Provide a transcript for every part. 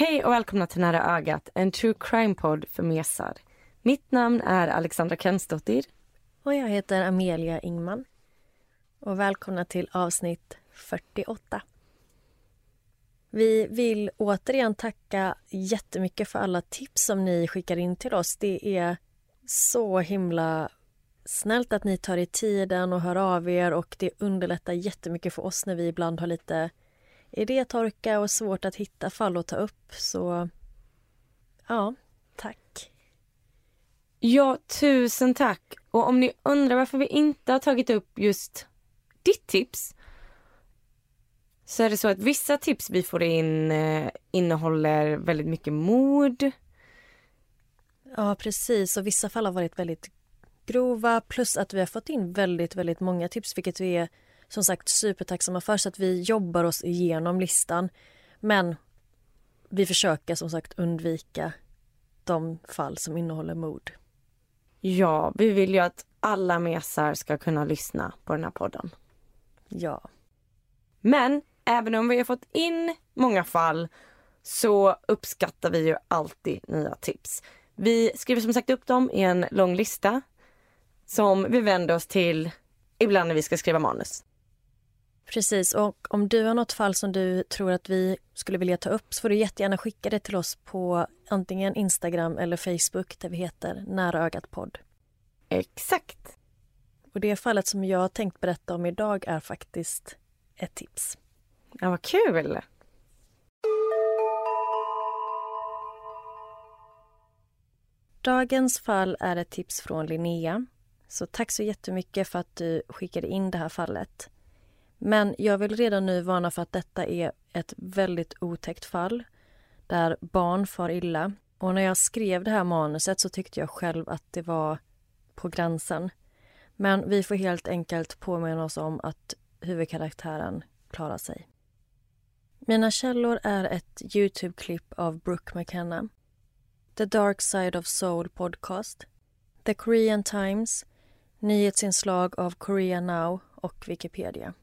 Hej och välkomna till Nära ögat, en true crime-podd för mesar. Mitt namn är Alexandra Kensdottir. Och jag heter Amelia Ingman. Och välkomna till avsnitt 48. Vi vill återigen tacka jättemycket för alla tips som ni skickar in till oss. Det är så himla snällt att ni tar er tiden och hör av er och det underlättar jättemycket för oss när vi ibland har lite idétorka och svårt att hitta fall att ta upp. Så ja, tack. Ja, tusen tack. Och om ni undrar varför vi inte har tagit upp just ditt tips så är det så att vissa tips vi får in eh, innehåller väldigt mycket mord. Ja, precis. Och vissa fall har varit väldigt grova plus att vi har fått in väldigt, väldigt många tips vilket vi är som sagt supertacksamma för så att vi jobbar oss igenom listan. Men vi försöker som sagt undvika de fall som innehåller mord. Ja, vi vill ju att alla mesar ska kunna lyssna på den här podden. Ja. Men även om vi har fått in många fall så uppskattar vi ju alltid nya tips. Vi skriver som sagt upp dem i en lång lista som vi vänder oss till ibland när vi ska skriva manus. Precis, och om du har något fall som du tror att vi skulle vilja ta upp så får du jättegärna skicka det till oss på antingen Instagram eller Facebook där vi heter Nära ögat podd. Exakt. Och det fallet som jag har tänkt berätta om idag är faktiskt ett tips. Ja, vad kul! Dagens fall är ett tips från Linnea. Så tack så jättemycket för att du skickade in det här fallet. Men jag vill redan nu varna för att detta är ett väldigt otäckt fall där barn far illa. Och när jag skrev det här manuset så tyckte jag själv att det var på gränsen. Men vi får helt enkelt påminna oss om att huvudkaraktären klarar sig. Mina källor är ett Youtube-klipp av Brooke McKenna, The Dark Side of Soul podcast, The Korean Times, nyhetsinslag av Korea Now och Wikipedia.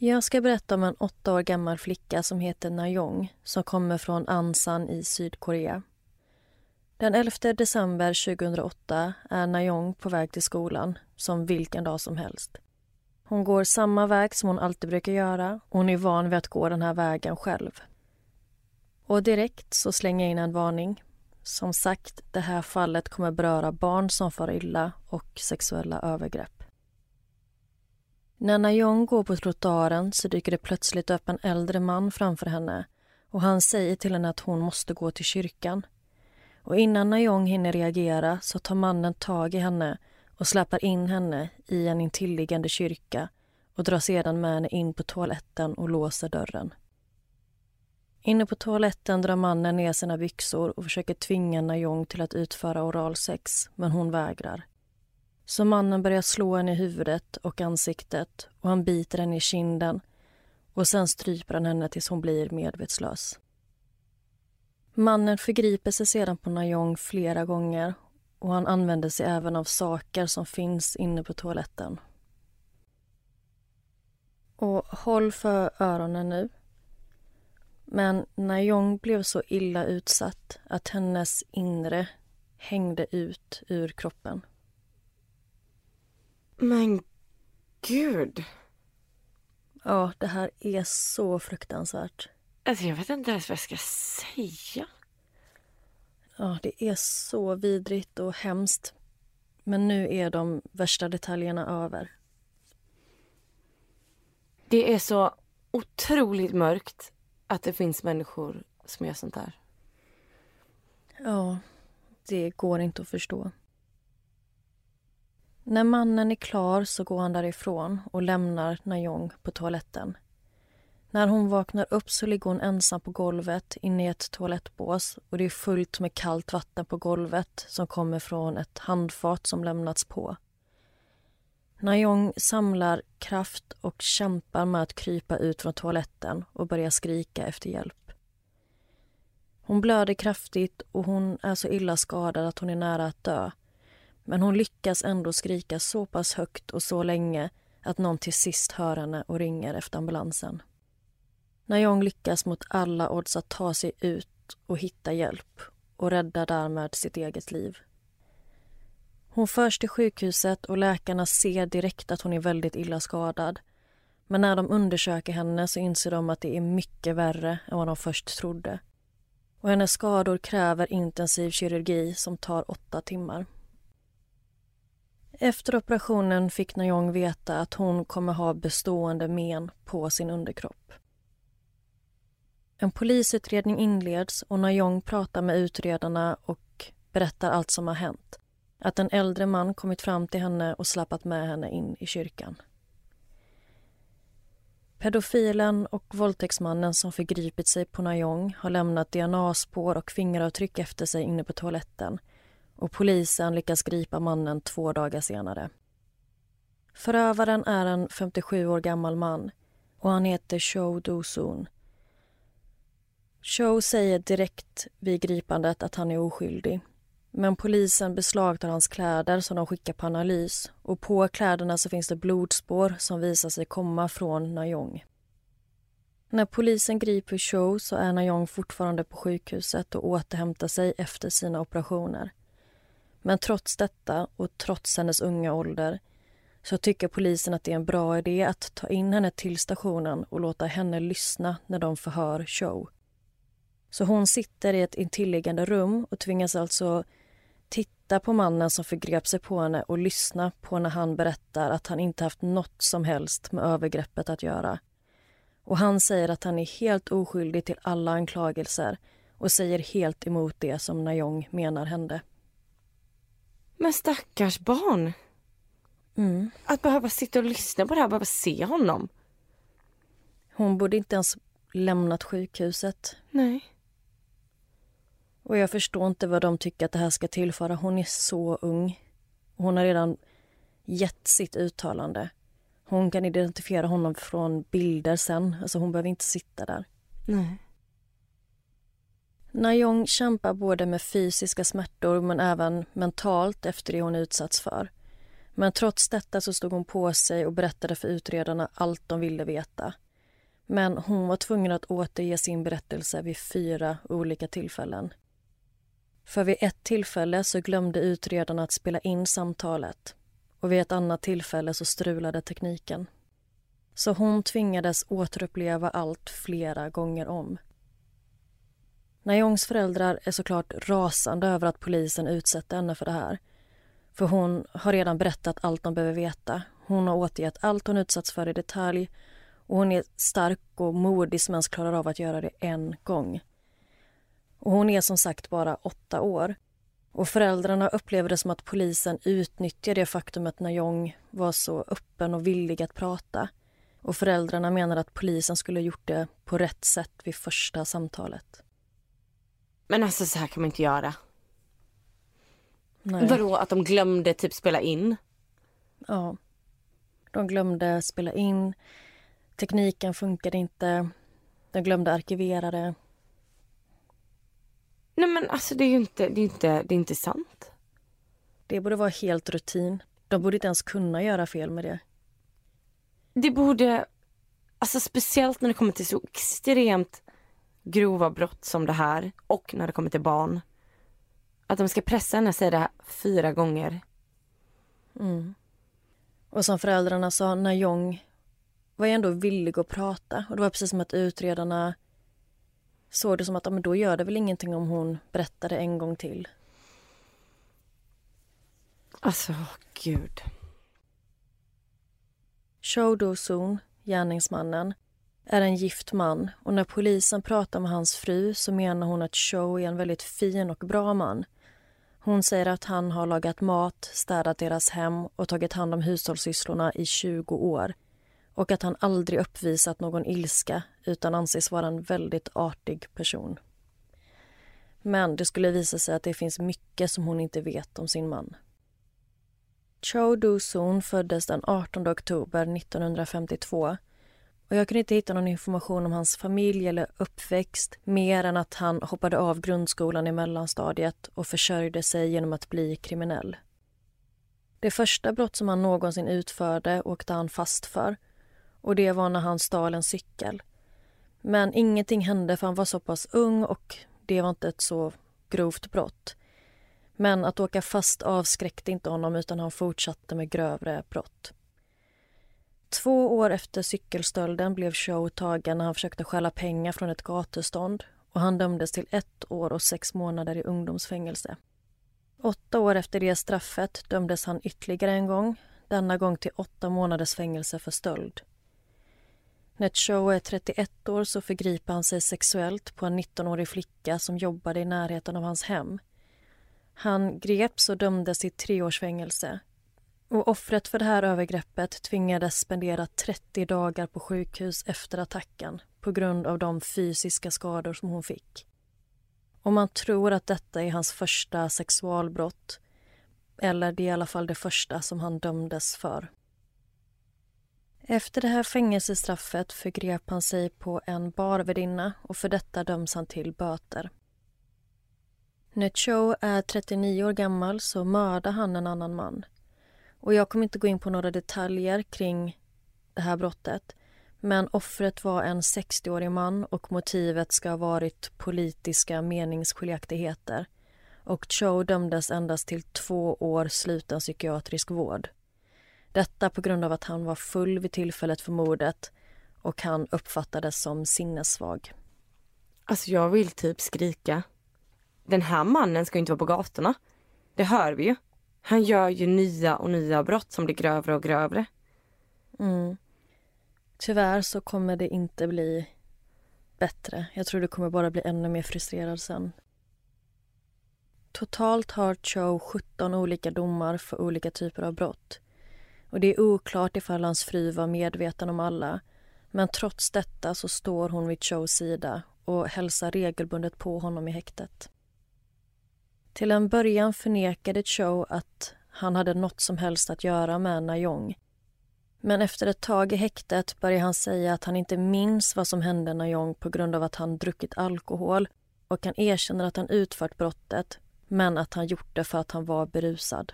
Jag ska berätta om en åtta år gammal flicka som heter Najong som kommer från Ansan i Sydkorea. Den 11 december 2008 är Najong på väg till skolan som vilken dag som helst. Hon går samma väg som hon alltid brukar göra och hon är van vid att gå den här vägen själv. Och direkt så slänger jag in en varning. Som sagt, det här fallet kommer beröra barn som far illa och sexuella övergrepp. När Najong går på trottoaren så dyker det plötsligt upp en äldre man framför henne och han säger till henne att hon måste gå till kyrkan. Och innan Najong hinner reagera så tar mannen tag i henne och släpar in henne i en intilliggande kyrka och drar sedan med henne in på toaletten och låser dörren. Inne på toaletten drar mannen ner sina byxor och försöker tvinga Najong till att utföra oralsex, men hon vägrar. Så mannen börjar slå henne i huvudet och ansiktet och han biter henne i kinden och sen stryper han henne tills hon blir medvetslös. Mannen förgriper sig sedan på Najong flera gånger och han använder sig även av saker som finns inne på toaletten. Och håll för öronen nu. Men Najong blev så illa utsatt att hennes inre hängde ut ur kroppen. Men gud. Ja, det här är så fruktansvärt. Alltså jag vet inte ens vad jag ska säga. Ja, det är så vidrigt och hemskt. Men nu är de värsta detaljerna över. Det är så otroligt mörkt att det finns människor som gör sånt här. Ja, det går inte att förstå. När mannen är klar så går han därifrån och lämnar Najong på toaletten. När hon vaknar upp så ligger hon ensam på golvet inne i ett toalettbås och det är fullt med kallt vatten på golvet som kommer från ett handfat som lämnats på. Najong samlar kraft och kämpar med att krypa ut från toaletten och börjar skrika efter hjälp. Hon blöder kraftigt och hon är så illa skadad att hon är nära att dö. Men hon lyckas ändå skrika så pass högt och så länge att någon till sist hör henne och ringer efter ambulansen. Najong lyckas mot alla odds att ta sig ut och hitta hjälp och räddar därmed sitt eget liv. Hon förs till sjukhuset och läkarna ser direkt att hon är väldigt illa skadad. Men när de undersöker henne så inser de att det är mycket värre än vad de först trodde. Och hennes skador kräver intensiv kirurgi som tar åtta timmar. Efter operationen fick Najong veta att hon kommer ha bestående men på sin underkropp. En polisutredning inleds och Najong pratar med utredarna och berättar allt som har hänt. Att en äldre man kommit fram till henne och slappat med henne in i kyrkan. Pedofilen och våldtäktsmannen som förgripit sig på Najong har lämnat DNA-spår och fingeravtryck efter sig inne på toaletten och polisen lyckas gripa mannen två dagar senare. Förövaren är en 57 år gammal man och han heter Cho Do-Soon. Cho säger direkt vid gripandet att han är oskyldig. Men polisen beslagtar hans kläder som de skickar på analys och på kläderna så finns det blodspår som visar sig komma från Najong. När polisen griper Cho så är Najong fortfarande på sjukhuset och återhämtar sig efter sina operationer. Men trots detta och trots hennes unga ålder så tycker polisen att det är en bra idé att ta in henne till stationen och låta henne lyssna när de förhör show. Så hon sitter i ett intilliggande rum och tvingas alltså titta på mannen som förgrep sig på henne och lyssna på när han berättar att han inte haft något som helst med övergreppet att göra. Och han säger att han är helt oskyldig till alla anklagelser och säger helt emot det som Najong menar hände. Men stackars barn. Mm. Att behöva sitta och lyssna på det här, behöva se honom. Hon borde inte ens lämnat sjukhuset. Nej. Och jag förstår inte vad de tycker att det här ska tillföra. Hon är så ung. Hon har redan gett sitt uttalande. Hon kan identifiera honom från bilder sen. Alltså hon behöver inte sitta där. Nej. Najong kämpar både med fysiska smärtor men även mentalt efter det hon utsatts för. Men trots detta så stod hon på sig och berättade för utredarna allt de ville veta. Men hon var tvungen att återge sin berättelse vid fyra olika tillfällen. För vid ett tillfälle så glömde utredarna att spela in samtalet och vid ett annat tillfälle så strulade tekniken. Så hon tvingades återuppleva allt flera gånger om. Najongs föräldrar är såklart rasande över att polisen utsätter henne för det här. För hon har redan berättat allt de behöver veta. Hon har återgett allt hon utsatts för i detalj och hon är stark och modig som ens klarar av att göra det en gång. Och hon är som sagt bara åtta år. Och föräldrarna upplever det som att polisen utnyttjar det faktum att Najong var så öppen och villig att prata. Och föräldrarna menar att polisen skulle ha gjort det på rätt sätt vid första samtalet. Men alltså så här kan man inte göra. Nej. Vadå att de glömde typ spela in? Ja. De glömde spela in. Tekniken funkade inte. De glömde arkivera det. Nej men alltså det är ju inte, det är inte, det är inte sant. Det borde vara helt rutin. De borde inte ens kunna göra fel med det. Det borde, alltså speciellt när det kommer till så extremt grova brott som det här och när det kommer till barn. Att de ska pressa henne att säga det här fyra gånger. Mm. Och som föräldrarna sa, Najong var ju ändå villig att prata. Och det var precis som att utredarna såg det som att men då gör det väl ingenting om hon berättar det en gång till. Alltså, gud. Cho Do-Soon, gärningsmannen, är en gift man och när polisen pratar med hans fru så menar hon att Show är en väldigt fin och bra man. Hon säger att han har lagat mat, städat deras hem och tagit hand om hushållssysslorna i 20 år och att han aldrig uppvisat någon ilska utan anses vara en väldigt artig person. Men det skulle visa sig att det finns mycket som hon inte vet om sin man. Cho Do-Soon föddes den 18 oktober 1952 och jag kunde inte hitta någon information om hans familj eller uppväxt mer än att han hoppade av grundskolan i mellanstadiet och försörjde sig genom att bli kriminell. Det första brott som han någonsin utförde åkte han fast för och det var när han stal en cykel. Men ingenting hände för han var så pass ung och det var inte ett så grovt brott. Men att åka fast avskräckte inte honom utan han fortsatte med grövre brott. Två år efter cykelstölden blev Show tagen när han försökte stjäla pengar från ett gatustånd och han dömdes till ett år och sex månader i ungdomsfängelse. Åtta år efter det straffet dömdes han ytterligare en gång, denna gång till åtta månaders fängelse för stöld. När Cho är 31 år så förgriper han sig sexuellt på en 19-årig flicka som jobbade i närheten av hans hem. Han greps och dömdes till tre års fängelse. Och offret för det här övergreppet tvingades spendera 30 dagar på sjukhus efter attacken på grund av de fysiska skador som hon fick. Och man tror att detta är hans första sexualbrott eller det är i alla fall det första som han dömdes för. Efter det här fängelsestraffet förgrep han sig på en barvärdinna och för detta döms han till böter. När Cho är 39 år gammal så mördar han en annan man. Och jag kommer inte gå in på några detaljer kring det här brottet. Men offret var en 60-årig man och motivet ska ha varit politiska meningsskiljaktigheter. Och Cho dömdes endast till två år sluten psykiatrisk vård. Detta på grund av att han var full vid tillfället för mordet och han uppfattades som sinnessvag. Alltså jag vill typ skrika. Den här mannen ska inte vara på gatorna. Det hör vi ju. Han gör ju nya och nya brott som blir grövre och grövre. Mm. Tyvärr så kommer det inte bli bättre. Jag tror du kommer bara bli ännu mer frustrerad sen. Totalt har Cho 17 olika domar för olika typer av brott. Och det är oklart ifall hans fru var medveten om alla. Men trots detta så står hon vid Chos sida och hälsar regelbundet på honom i häktet. Till en början förnekade Cho att han hade något som helst att göra med Najong. Men efter ett tag i häktet började han säga att han inte minns vad som hände Najong på grund av att han druckit alkohol och han erkänner att han utfört brottet men att han gjort det för att han var berusad.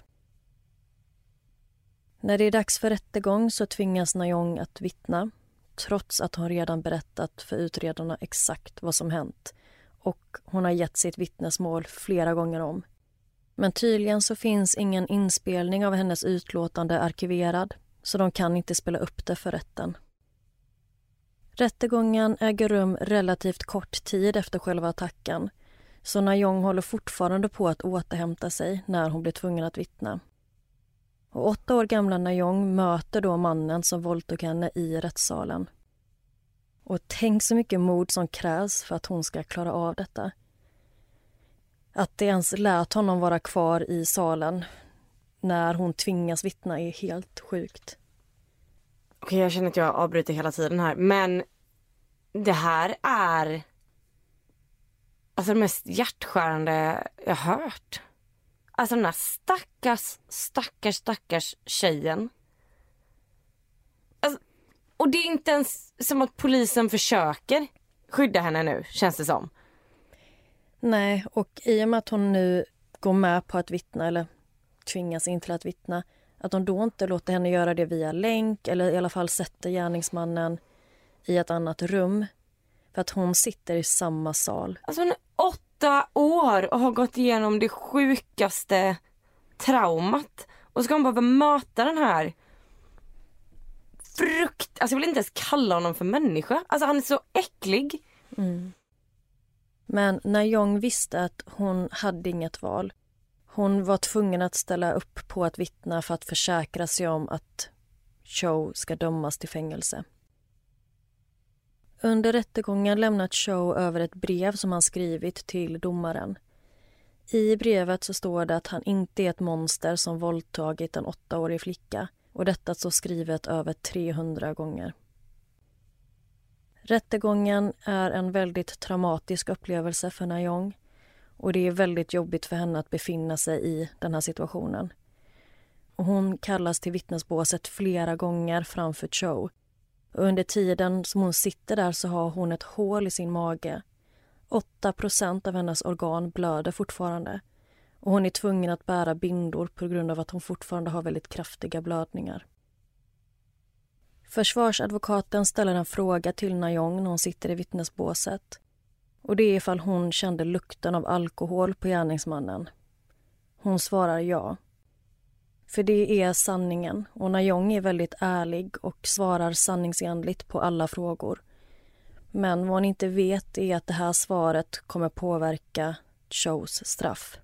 När det är dags för rättegång så tvingas Najong att vittna trots att hon redan berättat för utredarna exakt vad som hänt och hon har gett sitt vittnesmål flera gånger om. Men tydligen så finns ingen inspelning av hennes utlåtande arkiverad så de kan inte spela upp det för rätten. Rättegången äger rum relativt kort tid efter själva attacken så Najong håller fortfarande på att återhämta sig när hon blir tvungen att vittna. Och åtta år gamla Najong möter då mannen som våldtog henne i rättssalen. Och tänk så mycket mod som krävs för att hon ska klara av detta. Att det ens lät honom vara kvar i salen när hon tvingas vittna är helt sjukt. Okej, jag känner att jag avbryter hela tiden här, men det här är alltså det mest hjärtskärande jag hört. Alltså den här stackars, stackars, stackars tjejen. Och det är inte ens som att polisen försöker skydda henne nu, känns det som. Nej, och i och med att hon nu går med på att vittna eller tvingas in till att vittna att de då inte låter henne göra det via länk eller i alla fall sätter gärningsmannen i ett annat rum. För att hon sitter i samma sal. Alltså hon är åtta år och har gått igenom det sjukaste traumat. Och ska hon bara möta den här frukt... Alltså jag vill inte ens kalla honom för människa. Alltså han är så äcklig. Mm. Men när Jong visste att hon hade inget val hon var tvungen att ställa upp på att vittna för att försäkra sig om att Cho ska dömas till fängelse. Under rättegången lämnar Cho över ett brev som han skrivit till domaren. I brevet så står det att han inte är ett monster som våldtagit en åttaårig flicka och detta står skrivet över 300 gånger. Rättegången är en väldigt traumatisk upplevelse för Najong och det är väldigt jobbigt för henne att befinna sig i den här situationen. Och hon kallas till vittnesbåset flera gånger framför Cho. Och under tiden som hon sitter där så har hon ett hål i sin mage. 8 procent av hennes organ blöder fortfarande och hon är tvungen att bära bindor på grund av att hon fortfarande har väldigt kraftiga blödningar. Försvarsadvokaten ställer en fråga till Najong när hon sitter i vittnesbåset. Och det är ifall hon kände lukten av alkohol på gärningsmannen. Hon svarar ja. För det är sanningen och Najong är väldigt ärlig och svarar sanningsenligt på alla frågor. Men vad hon inte vet är att det här svaret kommer påverka Chos straff.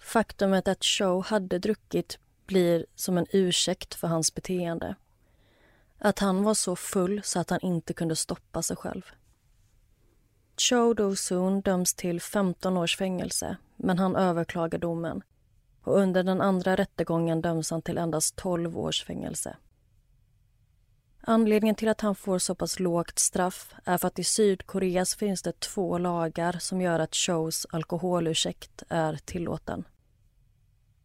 Faktumet att Cho hade druckit blir som en ursäkt för hans beteende. Att han var så full så att han inte kunde stoppa sig själv. Cho Do-Soon döms till 15 års fängelse men han överklagar domen. Och under den andra rättegången döms han till endast 12 års fängelse. Anledningen till att han får så pass lågt straff är för att i Sydkorea finns det två lagar som gör att Chows alkoholursäkt är tillåten.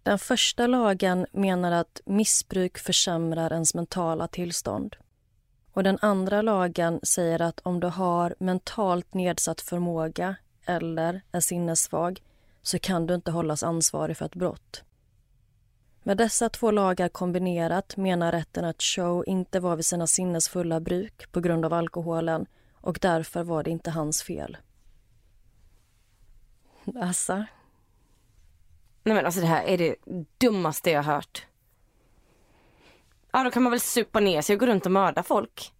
Den första lagen menar att missbruk försämrar ens mentala tillstånd. Och Den andra lagen säger att om du har mentalt nedsatt förmåga eller är sinnessvag så kan du inte hållas ansvarig för ett brott. Med dessa två lagar kombinerat menar rätten att Cho inte var vid sina sinnesfulla bruk på grund av alkoholen och därför var det inte hans fel. Alltså, Nej men alltså det här är det dummaste jag har hört. Ja då kan man väl supa ner sig och gå runt och mörda folk.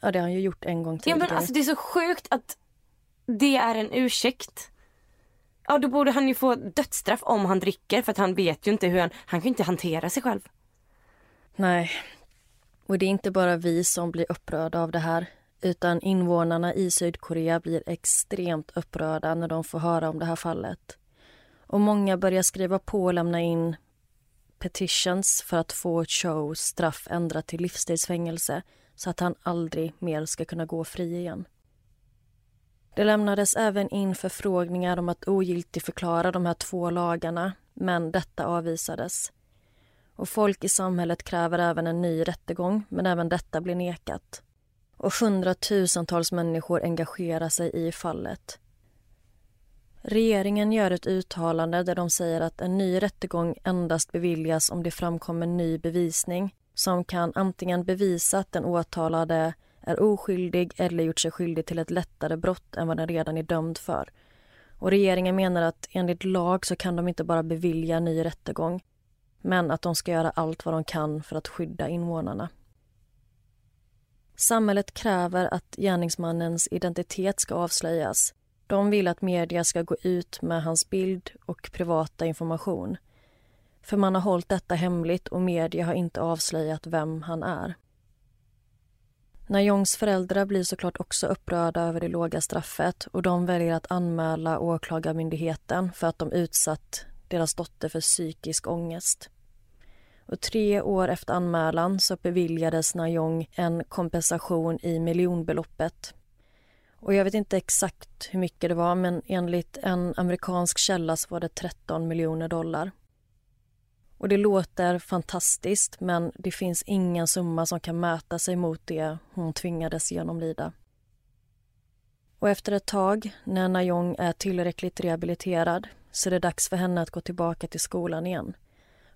Ja det har han ju gjort en gång tidigare. Ja men alltså det är så sjukt att det är en ursäkt. Ja då borde han ju få dödsstraff om han dricker för att han vet ju inte hur han, han kan ju inte hantera sig själv. Nej. Och det är inte bara vi som blir upprörda av det här utan invånarna i Sydkorea blir extremt upprörda när de får höra om det här fallet. Och många börjar skriva på och lämna in petitions för att få Chows straff ändrat till livstidsfängelse så att han aldrig mer ska kunna gå fri igen. Det lämnades även in förfrågningar om att ogiltigförklara de här två lagarna men detta avvisades. Och folk i samhället kräver även en ny rättegång men även detta blir nekat. Och hundratusentals människor engagerar sig i fallet. Regeringen gör ett uttalande där de säger att en ny rättegång endast beviljas om det framkommer ny bevisning som kan antingen bevisa att den åtalade är oskyldig eller gjort sig skyldig till ett lättare brott än vad den redan är dömd för. Och regeringen menar att enligt lag så kan de inte bara bevilja ny rättegång men att de ska göra allt vad de kan för att skydda invånarna. Samhället kräver att gärningsmannens identitet ska avslöjas de vill att media ska gå ut med hans bild och privata information. För man har hållit detta hemligt och media har inte avslöjat vem han är. Najongs föräldrar blir såklart också upprörda över det låga straffet och de väljer att anmäla Åklagarmyndigheten för att de utsatt deras dotter för psykisk ångest. Och tre år efter anmälan så beviljades Najong en kompensation i miljonbeloppet och jag vet inte exakt hur mycket det var men enligt en amerikansk källa så var det 13 miljoner dollar. Och det låter fantastiskt men det finns ingen summa som kan mäta sig mot det hon tvingades genomlida. Och efter ett tag, när Najong är tillräckligt rehabiliterad så är det dags för henne att gå tillbaka till skolan igen.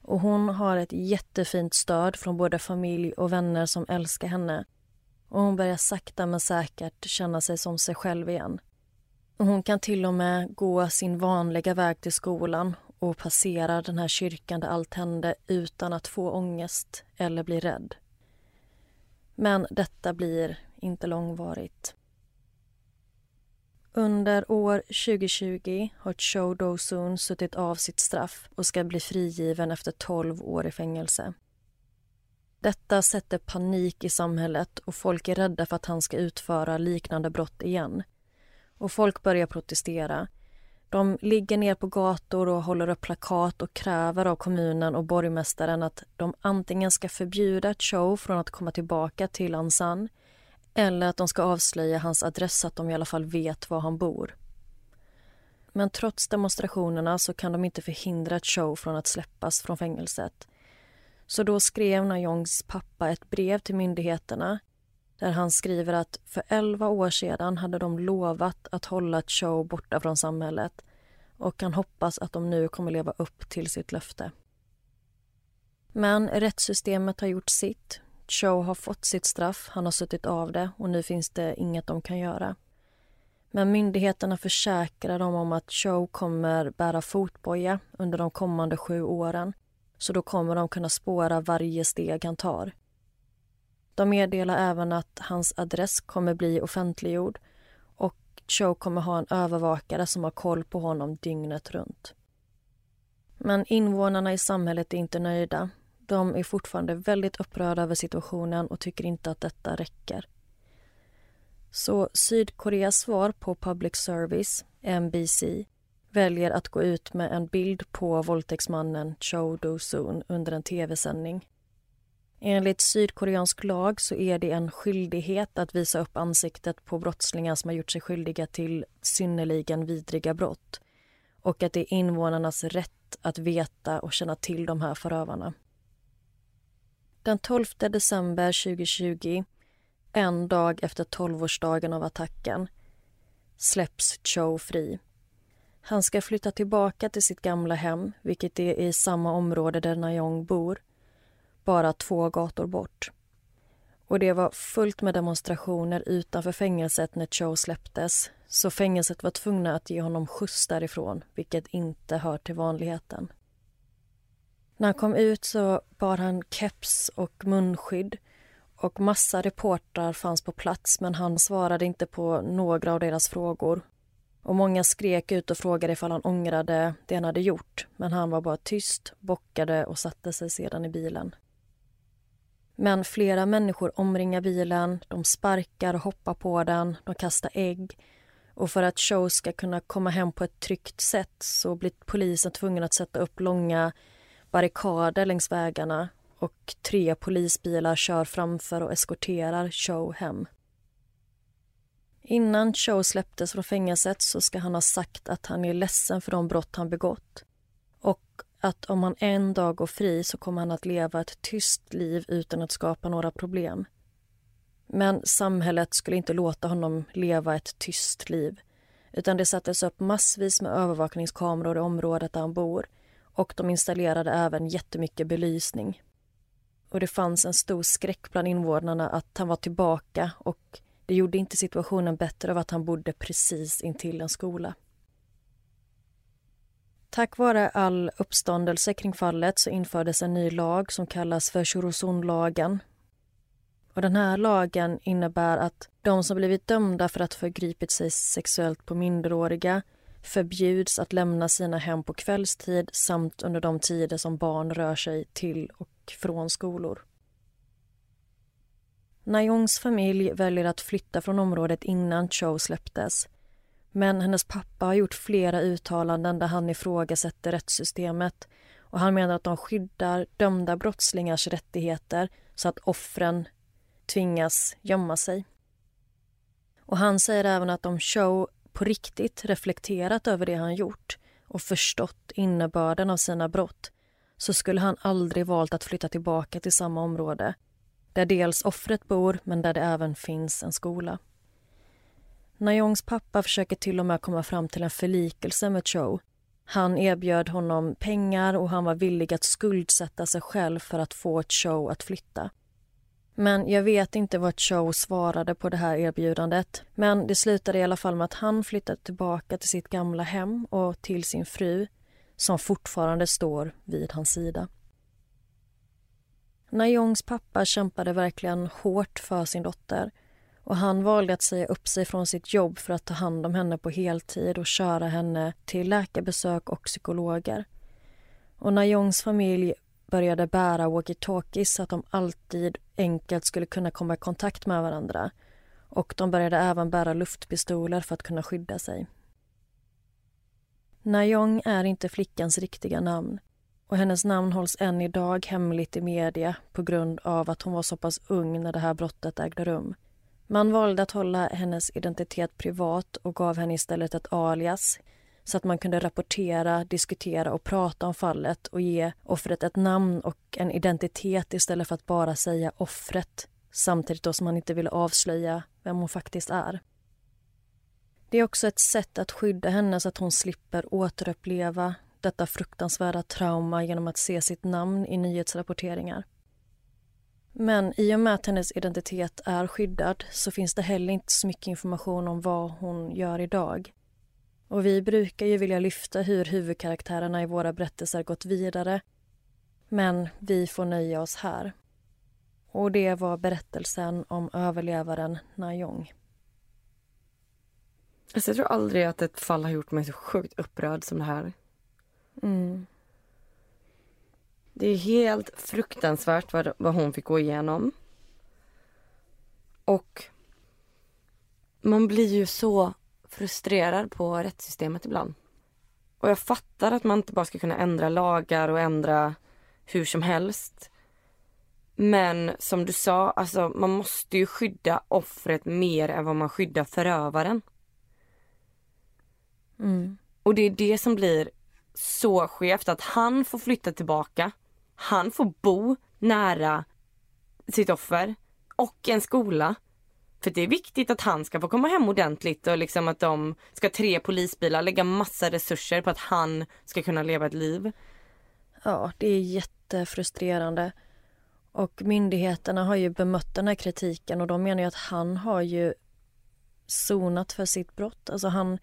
Och hon har ett jättefint stöd från både familj och vänner som älskar henne och hon börjar sakta men säkert känna sig som sig själv igen. Och hon kan till och med gå sin vanliga väg till skolan och passerar den här kyrkan där allt hände utan att få ångest eller bli rädd. Men detta blir inte långvarigt. Under år 2020 har Cho Do-Soon suttit av sitt straff och ska bli frigiven efter 12 år i fängelse. Detta sätter panik i samhället och folk är rädda för att han ska utföra liknande brott igen. Och folk börjar protestera. De ligger ner på gator och håller upp plakat och kräver av kommunen och borgmästaren att de antingen ska förbjuda Cho från att komma tillbaka till Ansan eller att de ska avslöja hans adress så att de i alla fall vet var han bor. Men trots demonstrationerna så kan de inte förhindra Cho från att släppas från fängelset. Så då skrev Najongs pappa ett brev till myndigheterna där han skriver att för elva år sedan hade de lovat att hålla Cho borta från samhället och han hoppas att de nu kommer leva upp till sitt löfte. Men rättssystemet har gjort sitt. Cho har fått sitt straff, han har suttit av det och nu finns det inget de kan göra. Men myndigheterna försäkrar dem om att Cho kommer bära fotboja under de kommande sju åren så då kommer de kunna spåra varje steg han tar. De meddelar även att hans adress kommer bli offentliggjord och Cho kommer ha en övervakare som har koll på honom dygnet runt. Men invånarna i samhället är inte nöjda. De är fortfarande väldigt upprörda över situationen och tycker inte att detta räcker. Så Sydkoreas svar på public service, NBC, väljer att gå ut med en bild på våldtäktsmannen Cho Do-Soon under en tv-sändning. Enligt sydkoreansk lag så är det en skyldighet att visa upp ansiktet på brottslingar som har gjort sig skyldiga till synnerligen vidriga brott och att det är invånarnas rätt att veta och känna till de här förövarna. Den 12 december 2020, en dag efter tolvårsdagen av attacken, släpps Cho fri. Han ska flytta tillbaka till sitt gamla hem, vilket är i samma område där Najong bor, bara två gator bort. Och det var fullt med demonstrationer utanför fängelset när Cho släpptes så fängelset var tvungna att ge honom skjuts därifrån, vilket inte hör till vanligheten. När han kom ut så bar han keps och munskydd och massa reportrar fanns på plats men han svarade inte på några av deras frågor och många skrek ut och frågade ifall han ångrade det han hade gjort. Men han var bara tyst, bockade och satte sig sedan i bilen. Men flera människor omringar bilen, de sparkar och hoppar på den, de kastar ägg. Och för att Show ska kunna komma hem på ett tryggt sätt så blir polisen tvungen att sätta upp långa barrikader längs vägarna och tre polisbilar kör framför och eskorterar Show hem. Innan Cho släpptes från fängelset så ska han ha sagt att han är ledsen för de brott han begått att om han en dag går fri så kommer han att leva ett tyst liv utan att skapa några problem. Men samhället skulle inte låta honom leva ett tyst liv utan det sattes upp massvis med övervakningskameror i området där han bor och de installerade även jättemycket belysning. Och det fanns en stor skräck bland invånarna att han var tillbaka och det gjorde inte situationen bättre av att han bodde precis intill en skola. Tack vare all uppståndelse kring fallet så infördes en ny lag som kallas för Chorosonlagen. Och den här lagen innebär att de som blivit dömda för att förgripit sig sexuellt på minderåriga förbjuds att lämna sina hem på kvällstid samt under de tider som barn rör sig till och från skolor. Najongs familj väljer att flytta från området innan Cho släpptes. Men hennes pappa har gjort flera uttalanden där han ifrågasätter rättssystemet och han menar att de skyddar dömda brottslingars rättigheter så att offren tvingas gömma sig. Och Han säger även att om Show på riktigt reflekterat över det han gjort och förstått innebörden av sina brott så skulle han aldrig valt att flytta tillbaka till samma område där dels offret bor, men där det även finns en skola. Najongs pappa försöker till och med komma fram till en förlikelse med Cho. Han erbjöd honom pengar och han var villig att skuldsätta sig själv för att få Cho att flytta. Men jag vet inte vad Cho svarade på det här erbjudandet. Men det slutade i alla fall med att han flyttade tillbaka till sitt gamla hem och till sin fru som fortfarande står vid hans sida. Najongs pappa kämpade verkligen hårt för sin dotter och han valde att säga upp sig från sitt jobb för att ta hand om henne på heltid och köra henne till läkarbesök och psykologer. Och Najongs familj började bära walkie-talkies så att de alltid enkelt skulle kunna komma i kontakt med varandra. Och de började även bära luftpistoler för att kunna skydda sig. Najong är inte flickans riktiga namn och hennes namn hålls än idag hemligt i media på grund av att hon var så pass ung när det här brottet ägde rum. Man valde att hålla hennes identitet privat och gav henne istället ett alias så att man kunde rapportera, diskutera och prata om fallet och ge offret ett namn och en identitet istället för att bara säga offret samtidigt då som man inte ville avslöja vem hon faktiskt är. Det är också ett sätt att skydda henne så att hon slipper återuppleva detta fruktansvärda trauma genom att se sitt namn i nyhetsrapporteringar. Men i och med att hennes identitet är skyddad så finns det heller inte så mycket information om vad hon gör idag. Och vi brukar ju vilja lyfta hur huvudkaraktärerna i våra berättelser gått vidare. Men vi får nöja oss här. Och det var berättelsen om överlevaren Najong. Alltså jag tror aldrig att ett fall har gjort mig så sjukt upprörd som det här. Mm. Det är helt fruktansvärt vad, vad hon fick gå igenom. Och man blir ju så frustrerad på rättssystemet ibland. Och jag fattar att man inte bara ska kunna ändra lagar och ändra hur som helst. Men som du sa, alltså man måste ju skydda offret mer än vad man skyddar förövaren. Mm. Och det är det som blir så skevt att han får flytta tillbaka. Han får bo nära sitt offer och en skola. För det är viktigt att han ska få komma hem ordentligt och liksom att de ska tre polisbilar lägga massa resurser på att han ska kunna leva ett liv. Ja, det är jättefrustrerande. Och myndigheterna har ju bemött den här kritiken och de menar ju att han har ju sonat för sitt brott. Alltså han,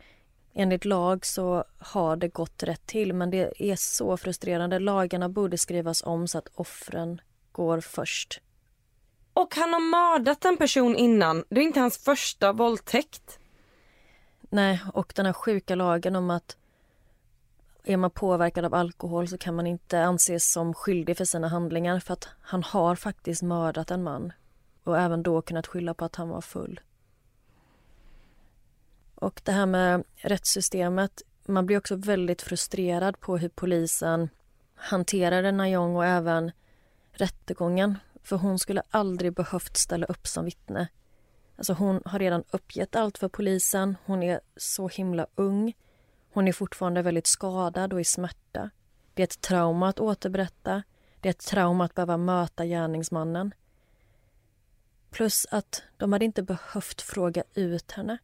enligt lag så har det gått rätt till men det är så frustrerande. Lagarna borde skrivas om så att offren går först. Och han har mördat en person innan. Det är inte hans första våldtäkt. Nej, och den här sjuka lagen om att är man påverkad av alkohol så kan man inte anses som skyldig för sina handlingar för att han har faktiskt mördat en man och även då kunnat skylla på att han var full. Och det här med rättssystemet, man blir också väldigt frustrerad på hur polisen hanterade Najong och även rättegången för hon skulle aldrig behövt ställa upp som vittne. Alltså hon har redan uppgett allt för polisen, hon är så himla ung hon är fortfarande väldigt skadad och i smärta. Det är ett trauma att återberätta. Det är ett trauma att behöva möta gärningsmannen. Plus att de hade inte behövt fråga ut henne.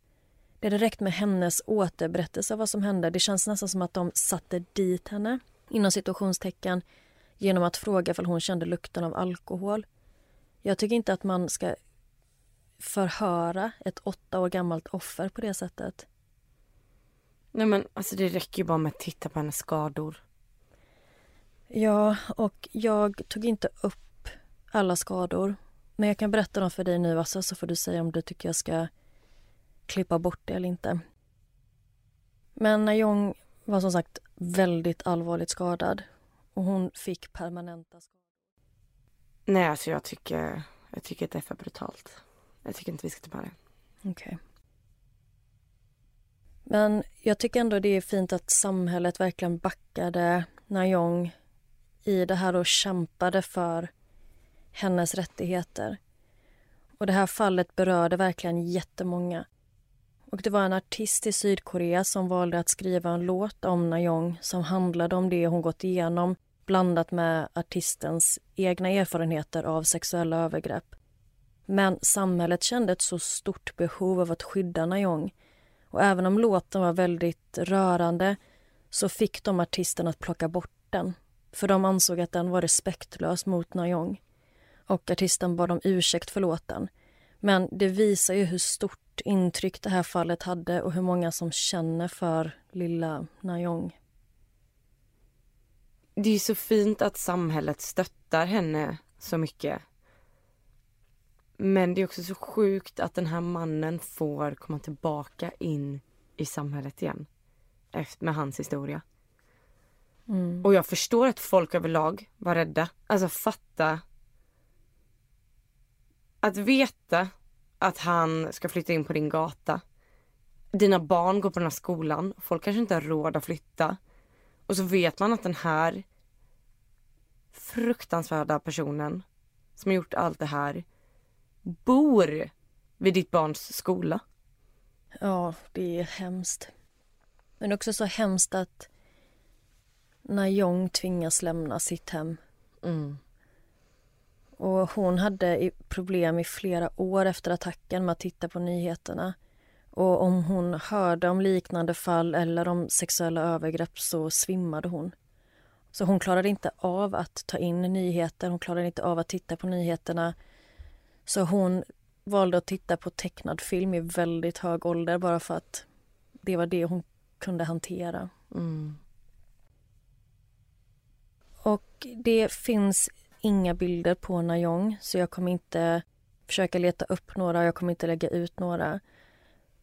Det hade räckt med hennes återberättelse av vad som hände. Det känns nästan som att de satte dit henne, inom situationstecken genom att fråga om hon kände lukten av alkohol. Jag tycker inte att man ska förhöra ett åtta år gammalt offer på det sättet. Nej men alltså det räcker ju bara med att titta på hennes skador. Ja, och jag tog inte upp alla skador. Men jag kan berätta dem för dig nu, Assa, så får du säga om du tycker jag ska klippa bort det eller inte. Men Najong var som sagt väldigt allvarligt skadad och hon fick permanenta skador. Nej, alltså jag tycker, jag tycker att det är för brutalt. Jag tycker inte vi ska ta med det. Okej. Okay. Men jag tycker ändå det är fint att samhället verkligen backade Najong i det här och kämpade för hennes rättigheter. Och det här fallet berörde verkligen jättemånga. Och det var en artist i Sydkorea som valde att skriva en låt om Najong som handlade om det hon gått igenom blandat med artistens egna erfarenheter av sexuella övergrepp. Men samhället kände ett så stort behov av att skydda Najong och även om låten var väldigt rörande så fick de artisten att plocka bort den. För de ansåg att den var respektlös mot Najong. Och artisten bad om ursäkt för låten. Men det visar ju hur stort intryck det här fallet hade och hur många som känner för lilla Najong. Det är så fint att samhället stöttar henne så mycket. Men det är också så sjukt att den här mannen får komma tillbaka in i samhället igen. Efter, med hans historia. Mm. Och jag förstår att folk överlag var rädda. Alltså fatta. Att veta att han ska flytta in på din gata. Dina barn går på den här skolan. Folk kanske inte har råd att flytta. Och så vet man att den här fruktansvärda personen som har gjort allt det här bor vid ditt barns skola. Ja, det är hemskt. Men också så hemskt att Najong tvingas lämna sitt hem. Mm. Och hon hade problem i flera år efter attacken med att titta på nyheterna. Och om hon hörde om liknande fall eller om sexuella övergrepp så svimmade hon. Så hon klarade inte av att ta in nyheter, hon klarade inte av att titta på nyheterna. Så hon valde att titta på tecknad film i väldigt hög ålder bara för att det var det hon kunde hantera. Mm. Och det finns inga bilder på Najong så jag kommer inte försöka leta upp några, jag kommer inte lägga ut några.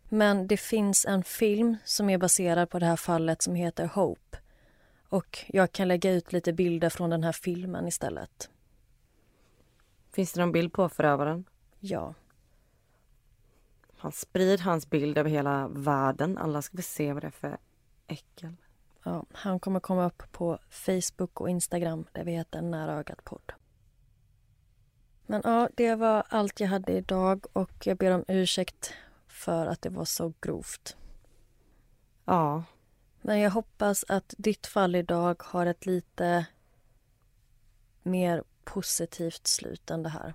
Men det finns en film som är baserad på det här fallet som heter Hope. Och jag kan lägga ut lite bilder från den här filmen istället. Finns det någon bild på förövaren? Ja. Han sprid hans bild över hela världen. Alla ska få se vad det är för äckel. Ja, han kommer komma upp på Facebook och Instagram där vi heter Nära ögat podd. Men ja, det var allt jag hade idag och jag ber om ursäkt för att det var så grovt. Ja, Men jag hoppas att ditt fall idag har ett lite mer positivt slut än det här.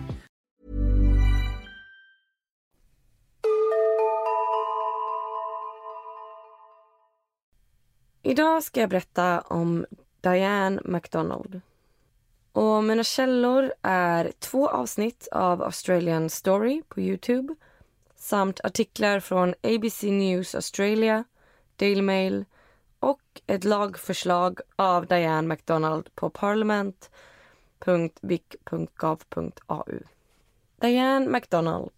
Idag ska jag berätta om Diane MacDonald. Och mina källor är två avsnitt av Australian Story på Youtube samt artiklar från ABC News Australia, Daily Mail och ett lagförslag av Diane MacDonald på parliament.vic.gov.au. Diane MacDonald,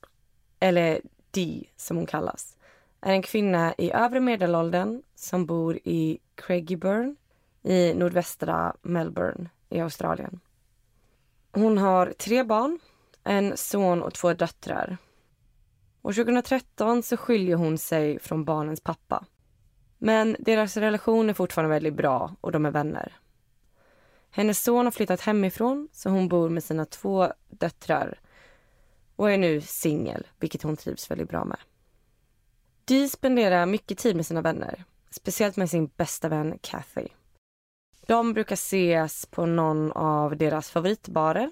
eller Dee som hon kallas, är en kvinna i övre medelåldern som bor i Craigieburn i nordvästra Melbourne i Australien. Hon har tre barn, en son och två döttrar. År 2013 så skiljer hon sig från barnens pappa. Men deras relation är fortfarande väldigt bra och de är vänner. Hennes son har flyttat hemifrån så hon bor med sina två döttrar och är nu singel, vilket hon trivs väldigt bra med. Dee spenderar mycket tid med sina vänner, speciellt med sin bästa vän Kathy. De brukar ses på någon av deras favoritbarer.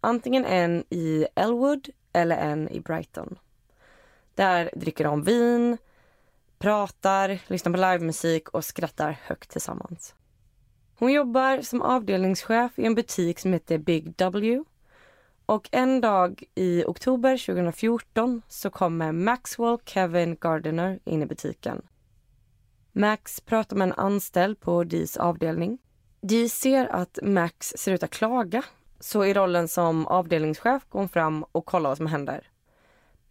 Antingen en i Elwood eller en i Brighton. Där dricker de vin, pratar, lyssnar på livemusik och skrattar högt tillsammans. Hon jobbar som avdelningschef i en butik som heter Big W. Och en dag i oktober 2014 så kommer Maxwell Kevin Gardiner in i butiken. Max pratar med en anställd på Dees avdelning. Dee ser att Max ser ut att klaga så i rollen som avdelningschef går hon fram och kollar vad som händer.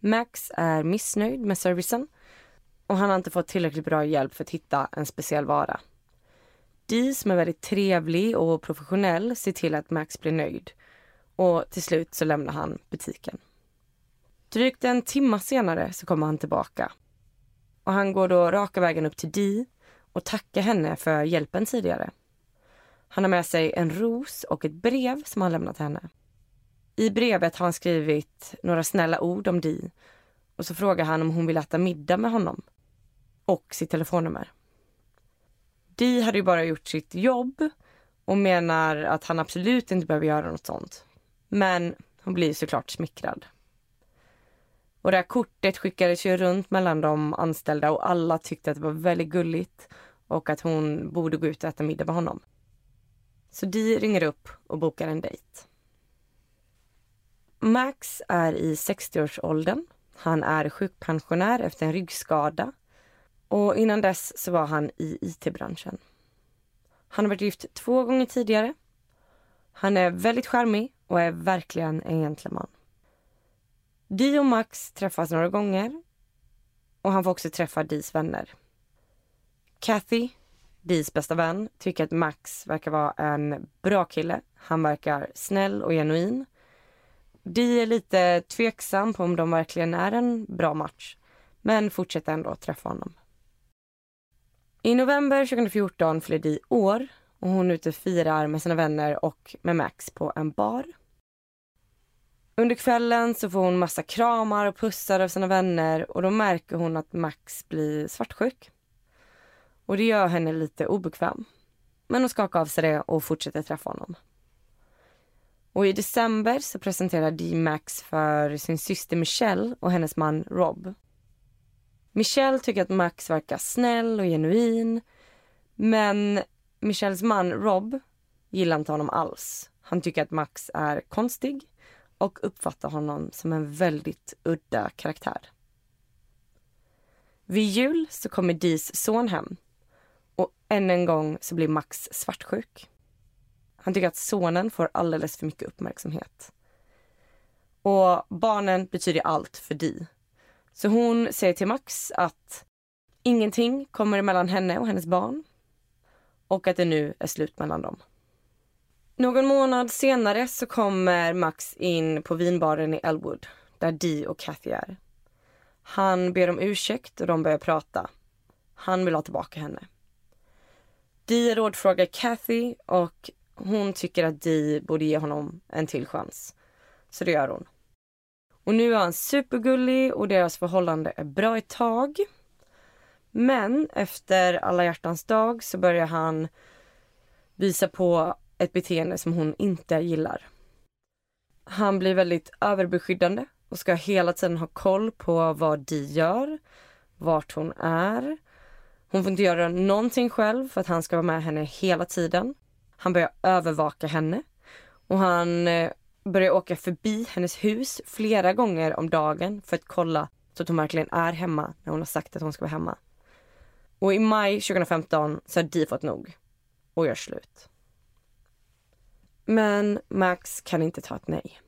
Max är missnöjd med servicen och han har inte fått tillräckligt bra hjälp för att hitta en speciell vara. Dee som är väldigt trevlig och professionell ser till att Max blir nöjd och till slut så lämnar han butiken. Drygt en timme senare så kommer han tillbaka. Och han går då raka vägen upp till Di och tackar henne för hjälpen tidigare. Han har med sig en ros och ett brev som han lämnat till henne. I brevet har han skrivit några snälla ord om Di och så frågar han om hon vill äta middag med honom. Och sitt telefonnummer. Di hade ju bara gjort sitt jobb och menar att han absolut inte behöver göra något sånt. Men hon blir såklart smickrad. Och det här kortet skickades ju runt mellan de anställda och alla tyckte att det var väldigt gulligt och att hon borde gå ut och äta middag med honom. Så Di ringer upp och bokar en dejt. Max är i 60-årsåldern. Han är sjukpensionär efter en ryggskada och innan dess så var han i IT-branschen. Han har varit gift två gånger tidigare. Han är väldigt charmig och är verkligen en gentleman. Di och Max träffas några gånger och han får också träffa Dis vänner. Kathy, Dis bästa vän, tycker att Max verkar vara en bra kille. Han verkar snäll och genuin. Di är lite tveksam på om de verkligen är en bra match, men fortsätter ändå träffa honom. I november 2014 fyller Di år och hon är ute och firar med sina vänner och med Max på en bar. Under kvällen så får hon massa kramar och pussar av sina vänner och då märker hon att Max blir svartsjuk. Och det gör henne lite obekväm. Men hon skakar av sig det och fortsätter träffa honom. Och i december så presenterar Dee Max för sin syster Michelle och hennes man Rob. Michelle tycker att Max verkar snäll och genuin. Men Michelles man Rob gillar inte honom alls. Han tycker att Max är konstig och uppfattar honom som en väldigt udda karaktär. Vid jul så kommer Dis son hem och än en gång så blir Max svartsjuk. Han tycker att sonen får alldeles för mycket uppmärksamhet. Och barnen betyder allt för Di. Så hon säger till Max att ingenting kommer emellan henne och hennes barn och att det nu är slut mellan dem. Någon månad senare så kommer Max in på vinbaren i Elwood där Dee och Kathy är. Han ber om ursäkt och de börjar prata. Han vill ha tillbaka henne. Dee rådfrågar Kathy och hon tycker att Dee borde ge honom en till chans. Så det gör hon. Och nu är han supergullig och deras förhållande är bra ett tag. Men efter alla hjärtans dag så börjar han visa på ett beteende som hon inte gillar. Han blir väldigt överbeskyddande och ska hela tiden ha koll på vad Di gör, vart hon är. Hon får inte göra någonting själv för att han ska vara med henne hela tiden. Han börjar övervaka henne och han eh, börjar åka förbi hennes hus flera gånger om dagen för att kolla så att hon verkligen är hemma när hon har sagt att hon ska vara hemma. Och i maj 2015 så har Di fått nog och gör slut. Men Max kan inte ta ett nej.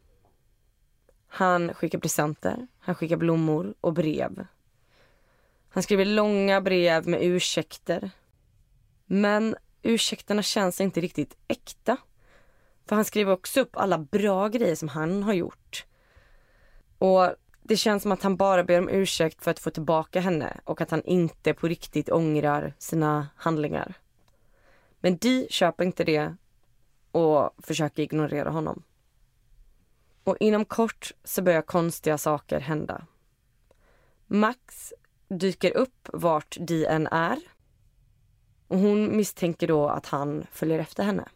Han skickar presenter, han skickar blommor och brev. Han skriver långa brev med ursäkter. Men ursäkterna känns inte riktigt äkta. För han skriver också upp alla bra grejer som han har gjort. Och det känns som att han bara ber om ursäkt för att få tillbaka henne och att han inte på riktigt ångrar sina handlingar. Men Di köper inte det och försöker ignorera honom. Och inom kort så börjar konstiga saker hända. Max dyker upp vart DN än är. Och hon misstänker då att han följer efter henne.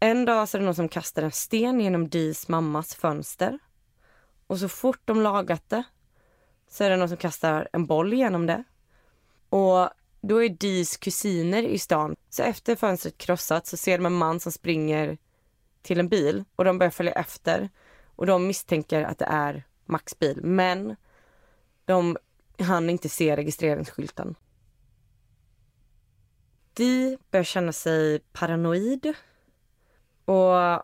En dag så är det någon som kastar en sten genom Dis mammas fönster. Och så fort de lagat det så är det någon som kastar en boll genom det. Och då är Dis kusiner i stan. Så efter fönstret krossat så ser de en man som springer till en bil och de börjar följa efter. Och de misstänker att det är Max bil. Men de hann inte se registreringsskylten. Di börjar känna sig paranoid. Och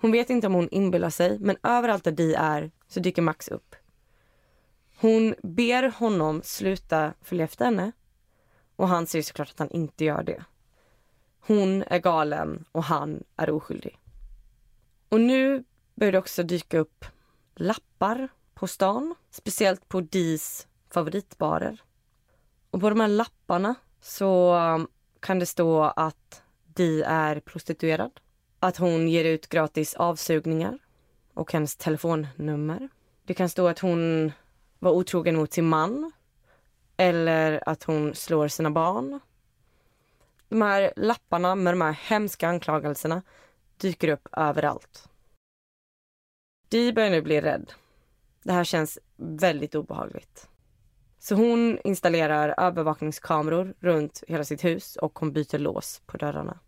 hon vet inte om hon inbillar sig, men överallt där Di är så dyker Max upp. Hon ber honom sluta följa efter henne och han säger såklart att han inte gör det. Hon är galen och han är oskyldig. Och nu börjar det också dyka upp lappar på stan. Speciellt på Dis favoritbarer. Och på de här lapparna så kan det stå att Di är prostituerad. Att hon ger ut gratis avsugningar och hennes telefonnummer. Det kan stå att hon var otrogen mot sin man eller att hon slår sina barn. De här lapparna med de här hemska anklagelserna dyker upp överallt. Dee börjar nu bli rädd. Det här känns väldigt obehagligt. Så hon installerar övervakningskameror runt hela sitt hus och hon byter lås på dörrarna.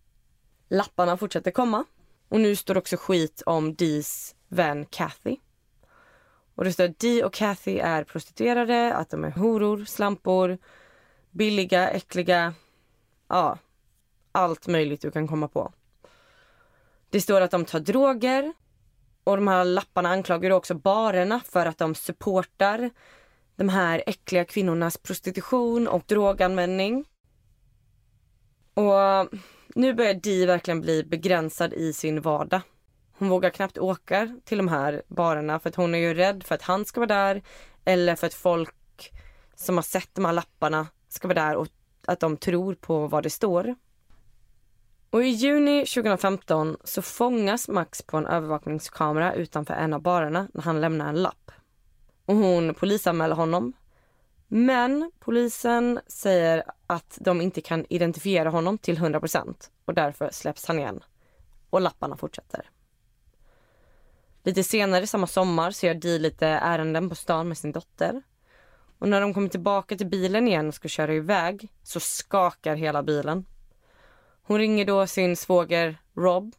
Lapparna fortsätter komma och nu står också skit om Dees vän Kathy. Och det står att Dee och Kathy är prostituerade, att de är horor, slampor, billiga, äckliga, ja, allt möjligt du kan komma på. Det står att de tar droger och de här lapparna anklagar också barerna för att de supportar de här äckliga kvinnornas prostitution och droganvändning. Och nu börjar Dee verkligen bli begränsad i sin vardag. Hon vågar knappt åka till de här barerna för att hon är ju rädd för att han ska vara där eller för att folk som har sett de här lapparna ska vara där och att de tror på vad det står. Och i juni 2015 så fångas Max på en övervakningskamera utanför en av barerna när han lämnar en lapp. Och hon polisanmäler honom. Men polisen säger att de inte kan identifiera honom till 100% och därför släpps han igen. Och lapparna fortsätter. Lite senare samma sommar så gör Dee lite ärenden på stan med sin dotter. Och när de kommer tillbaka till bilen igen och ska köra iväg så skakar hela bilen. Hon ringer då sin svåger Rob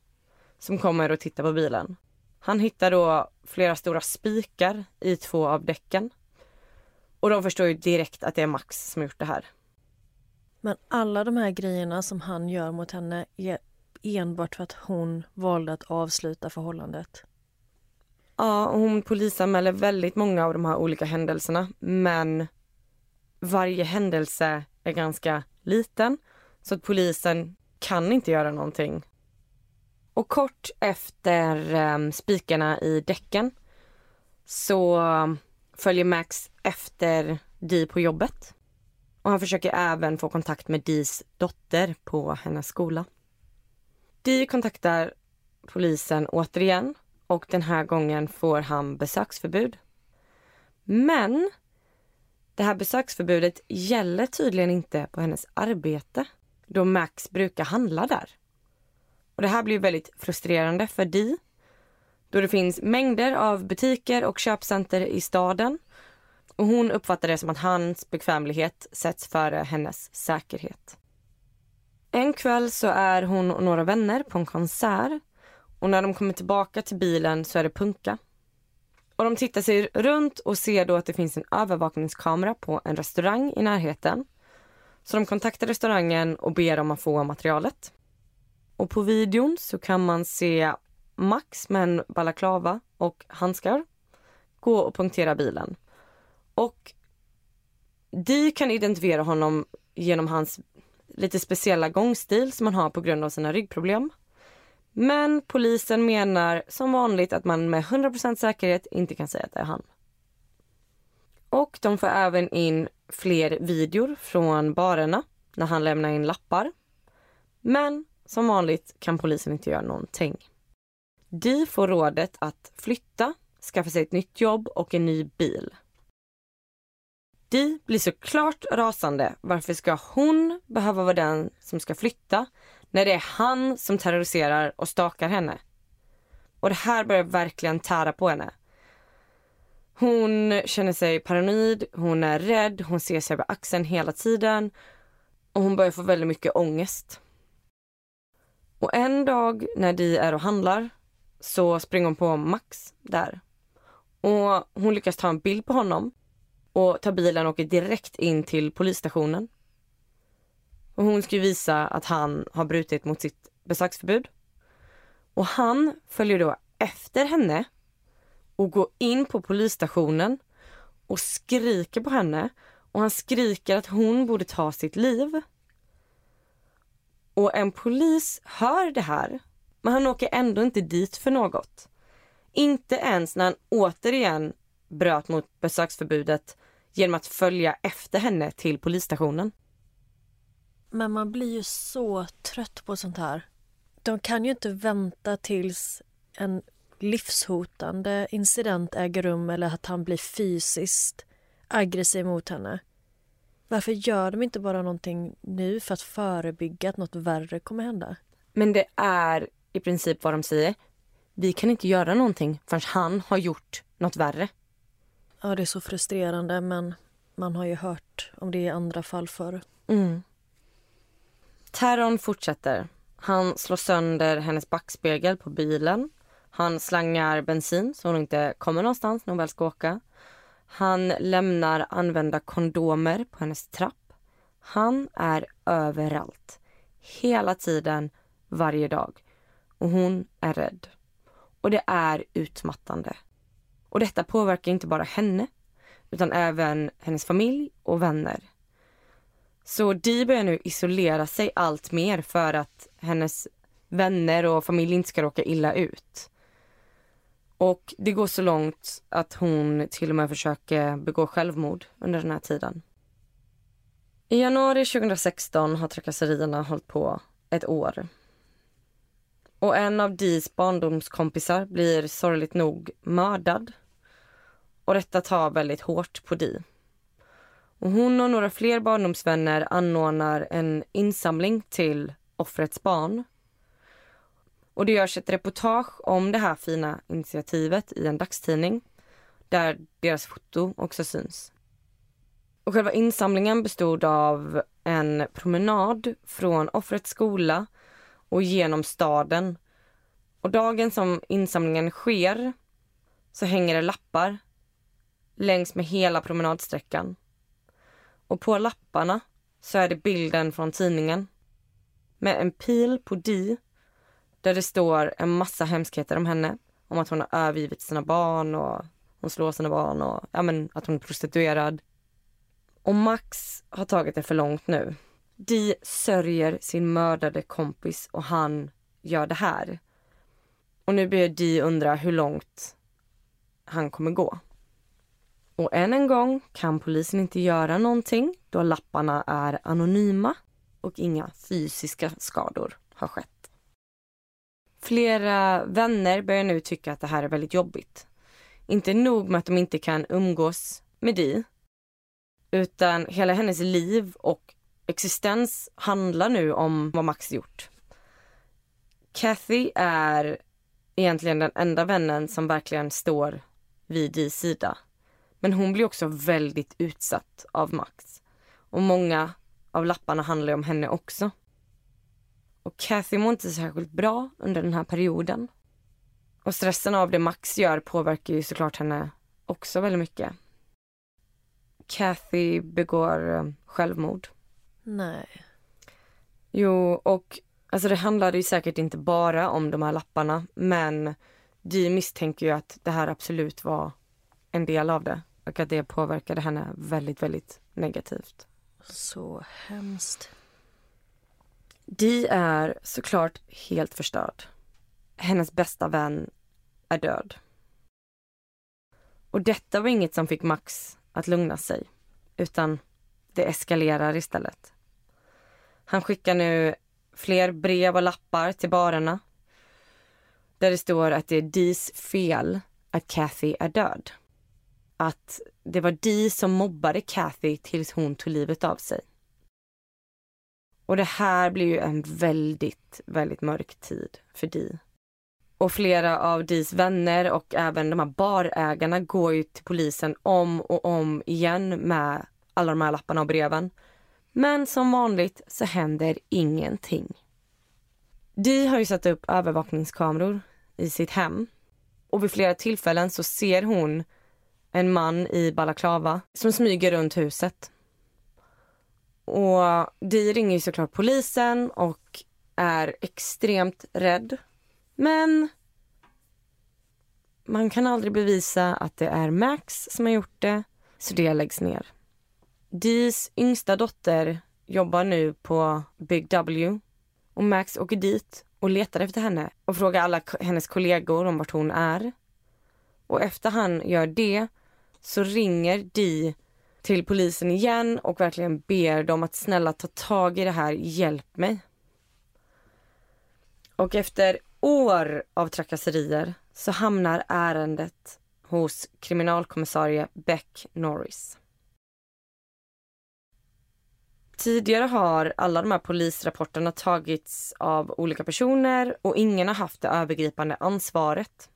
som kommer och tittar på bilen. Han hittar då flera stora spikar i två av däcken. Och de förstår ju direkt att det är Max som har gjort det här. Men alla de här grejerna som han gör mot henne är enbart för att hon valde att avsluta förhållandet. Ja, hon polisanmäler väldigt många av de här olika händelserna men varje händelse är ganska liten så att polisen kan inte göra någonting. Och kort efter eh, spikarna i däcken så följer Max efter Dee på jobbet. Och han försöker även få kontakt med Dees dotter på hennes skola. Dee kontaktar polisen återigen och den här gången får han besöksförbud. Men det här besöksförbudet gäller tydligen inte på hennes arbete då Max brukar handla där. Och Det här blir väldigt frustrerande för Di då det finns mängder av butiker och köpcenter i staden och hon uppfattar det som att hans bekvämlighet sätts före hennes säkerhet. En kväll så är hon och några vänner på en konsert och när de kommer tillbaka till bilen så är det punka. Och de tittar sig runt och ser då att det finns en övervakningskamera på en restaurang i närheten. Så de kontaktar restaurangen och ber om att få materialet. Och på videon så kan man se Max med en balaklava och handskar gå och punktera bilen. Och de kan identifiera honom genom hans lite speciella gångstil som han har på grund av sina ryggproblem. Men polisen menar som vanligt att man med 100% säkerhet inte kan säga att det är han. Och de får även in fler videor från barerna när han lämnar in lappar. Men som vanligt kan polisen inte göra någonting. De får rådet att flytta, skaffa sig ett nytt jobb och en ny bil. De blir såklart rasande. Varför ska hon behöva vara den som ska flytta när det är han som terroriserar och stakar henne? Och det här börjar verkligen tära på henne. Hon känner sig paranoid, hon är rädd, hon ser sig över axeln hela tiden och hon börjar få väldigt mycket ångest. Och en dag när Di är och handlar så springer hon på Max där. Och hon lyckas ta en bild på honom och tar bilen och åker direkt in till polisstationen. Och hon ska visa att han har brutit mot sitt besöksförbud. Och han följer då efter henne och går in på polisstationen och skriker på henne. Och han skriker att hon borde ta sitt liv. Och en polis hör det här, men han åker ändå inte dit för något. Inte ens när han återigen bröt mot besöksförbudet genom att följa efter henne till polisstationen. Men man blir ju så trött på sånt här. De kan ju inte vänta tills en livshotande incident äger rum eller att han blir fysiskt aggressiv mot henne. Varför gör de inte bara någonting nu för att förebygga att något värre kommer hända? Men det är i princip vad de säger. Vi kan inte göra någonting förrän han har gjort något värre. Ja, det är så frustrerande men man har ju hört om det i andra fall förr. Mm. Terrorn fortsätter. Han slår sönder hennes backspegel på bilen. Han slangar bensin så hon inte kommer någonstans när hon väl ska åka. Han lämnar använda kondomer på hennes trapp. Han är överallt. Hela tiden, varje dag. Och hon är rädd. Och det är utmattande. Och detta påverkar inte bara henne utan även hennes familj och vänner. Så Dee börjar nu isolera sig allt mer för att hennes vänner och familj inte ska råka illa ut. Och det går så långt att hon till och med försöker begå självmord under den här tiden. I januari 2016 har trakasserierna hållit på ett år. Och en av Dees barndomskompisar blir sorgligt nog mördad. Och detta tar väldigt hårt på Dee. Och hon och några fler barndomsvänner anordnar en insamling till offrets barn. Och det görs ett reportage om det här fina initiativet i en dagstidning där deras foto också syns. Och själva insamlingen bestod av en promenad från offrets skola och genom staden. Och dagen som insamlingen sker så hänger det lappar längs med hela promenadsträckan. Och på lapparna så är det bilden från tidningen med en pil på Di där det står en massa hemskheter om henne. Om att hon har övergivit sina barn och hon slår sina barn och ja, men, att hon är prostituerad. Och Max har tagit det för långt nu. Di sörjer sin mördade kompis och han gör det här. Och nu börjar Di undra hur långt han kommer gå. Och än en gång kan polisen inte göra någonting då lapparna är anonyma och inga fysiska skador har skett. Flera vänner börjar nu tycka att det här är väldigt jobbigt. Inte nog med att de inte kan umgås med Di utan hela hennes liv och existens handlar nu om vad Max gjort. Kathy är egentligen den enda vännen som verkligen står vid Dis sida. Men hon blir också väldigt utsatt av Max. Och många av lapparna handlar om henne också. Och Kathy mår inte särskilt bra under den här perioden. Och stressen av det Max gör påverkar ju såklart henne också väldigt mycket. Kathy begår eh, självmord. Nej. Jo, och alltså det handlade ju säkert inte bara om de här lapparna, men Dee misstänker ju att det här absolut var en del av det och att det påverkade henne väldigt, väldigt negativt. Så hemskt. Dee är såklart helt förstörd. Hennes bästa vän är död. Och detta var inget som fick Max att lugna sig, utan det eskalerar istället. Han skickar nu fler brev och lappar till barerna där det står att det är Dees fel att Kathy är död. Att det var Dee som mobbade Kathy tills hon tog livet av sig. Och det här blir ju en väldigt, väldigt mörk tid för Dee. Och flera av Dees vänner och även de här barägarna går ju till polisen om och om igen med alla de här lapparna och breven. Men som vanligt så händer ingenting. Dee har ju satt upp övervakningskameror i sitt hem. Och vid flera tillfällen så ser hon en man i balaklava som smyger runt huset. Och Dee ringer ju såklart polisen och är extremt rädd. Men man kan aldrig bevisa att det är Max som har gjort det, så det läggs ner. Dees yngsta dotter jobbar nu på Big W och Max åker dit och letar efter henne och frågar alla hennes kollegor om vart hon är. Och efter han gör det så ringer Dee till polisen igen och verkligen ber dem att snälla ta tag i det här, hjälp mig. Och efter år av trakasserier så hamnar ärendet hos kriminalkommissarie Beck Norris. Tidigare har alla de här polisrapporterna tagits av olika personer och ingen har haft det övergripande ansvaret.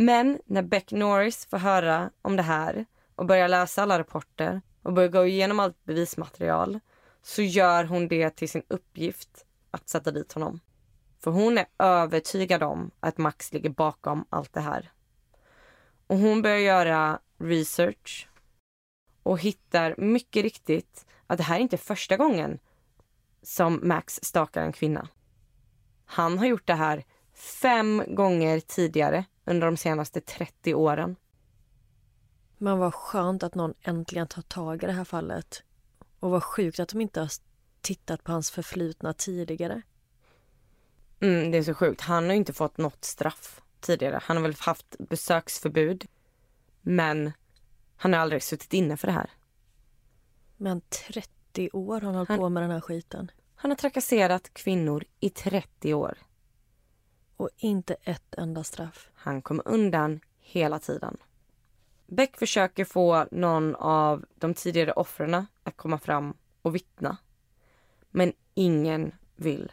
Men när Beck Norris får höra om det här och börjar läsa alla rapporter och börjar gå igenom allt bevismaterial så gör hon det till sin uppgift att sätta dit honom. För hon är övertygad om att Max ligger bakom allt det här. Och hon börjar göra research och hittar mycket riktigt att det här är inte första gången som Max stakar en kvinna. Han har gjort det här fem gånger tidigare under de senaste 30 åren. Men vad skönt att någon äntligen tar tag i det här fallet. Och vad sjukt att de inte har tittat på hans förflutna tidigare. Mm, det är så sjukt. Han har inte fått något straff tidigare. Han har väl haft besöksförbud. Men han har aldrig suttit inne för det här. Men 30 år har han hållit Han- på med den här skiten. Han har trakasserat kvinnor i 30 år. Och inte ett enda straff. Han kom undan hela tiden. Beck försöker få någon av de tidigare offren att komma fram och vittna. Men ingen vill.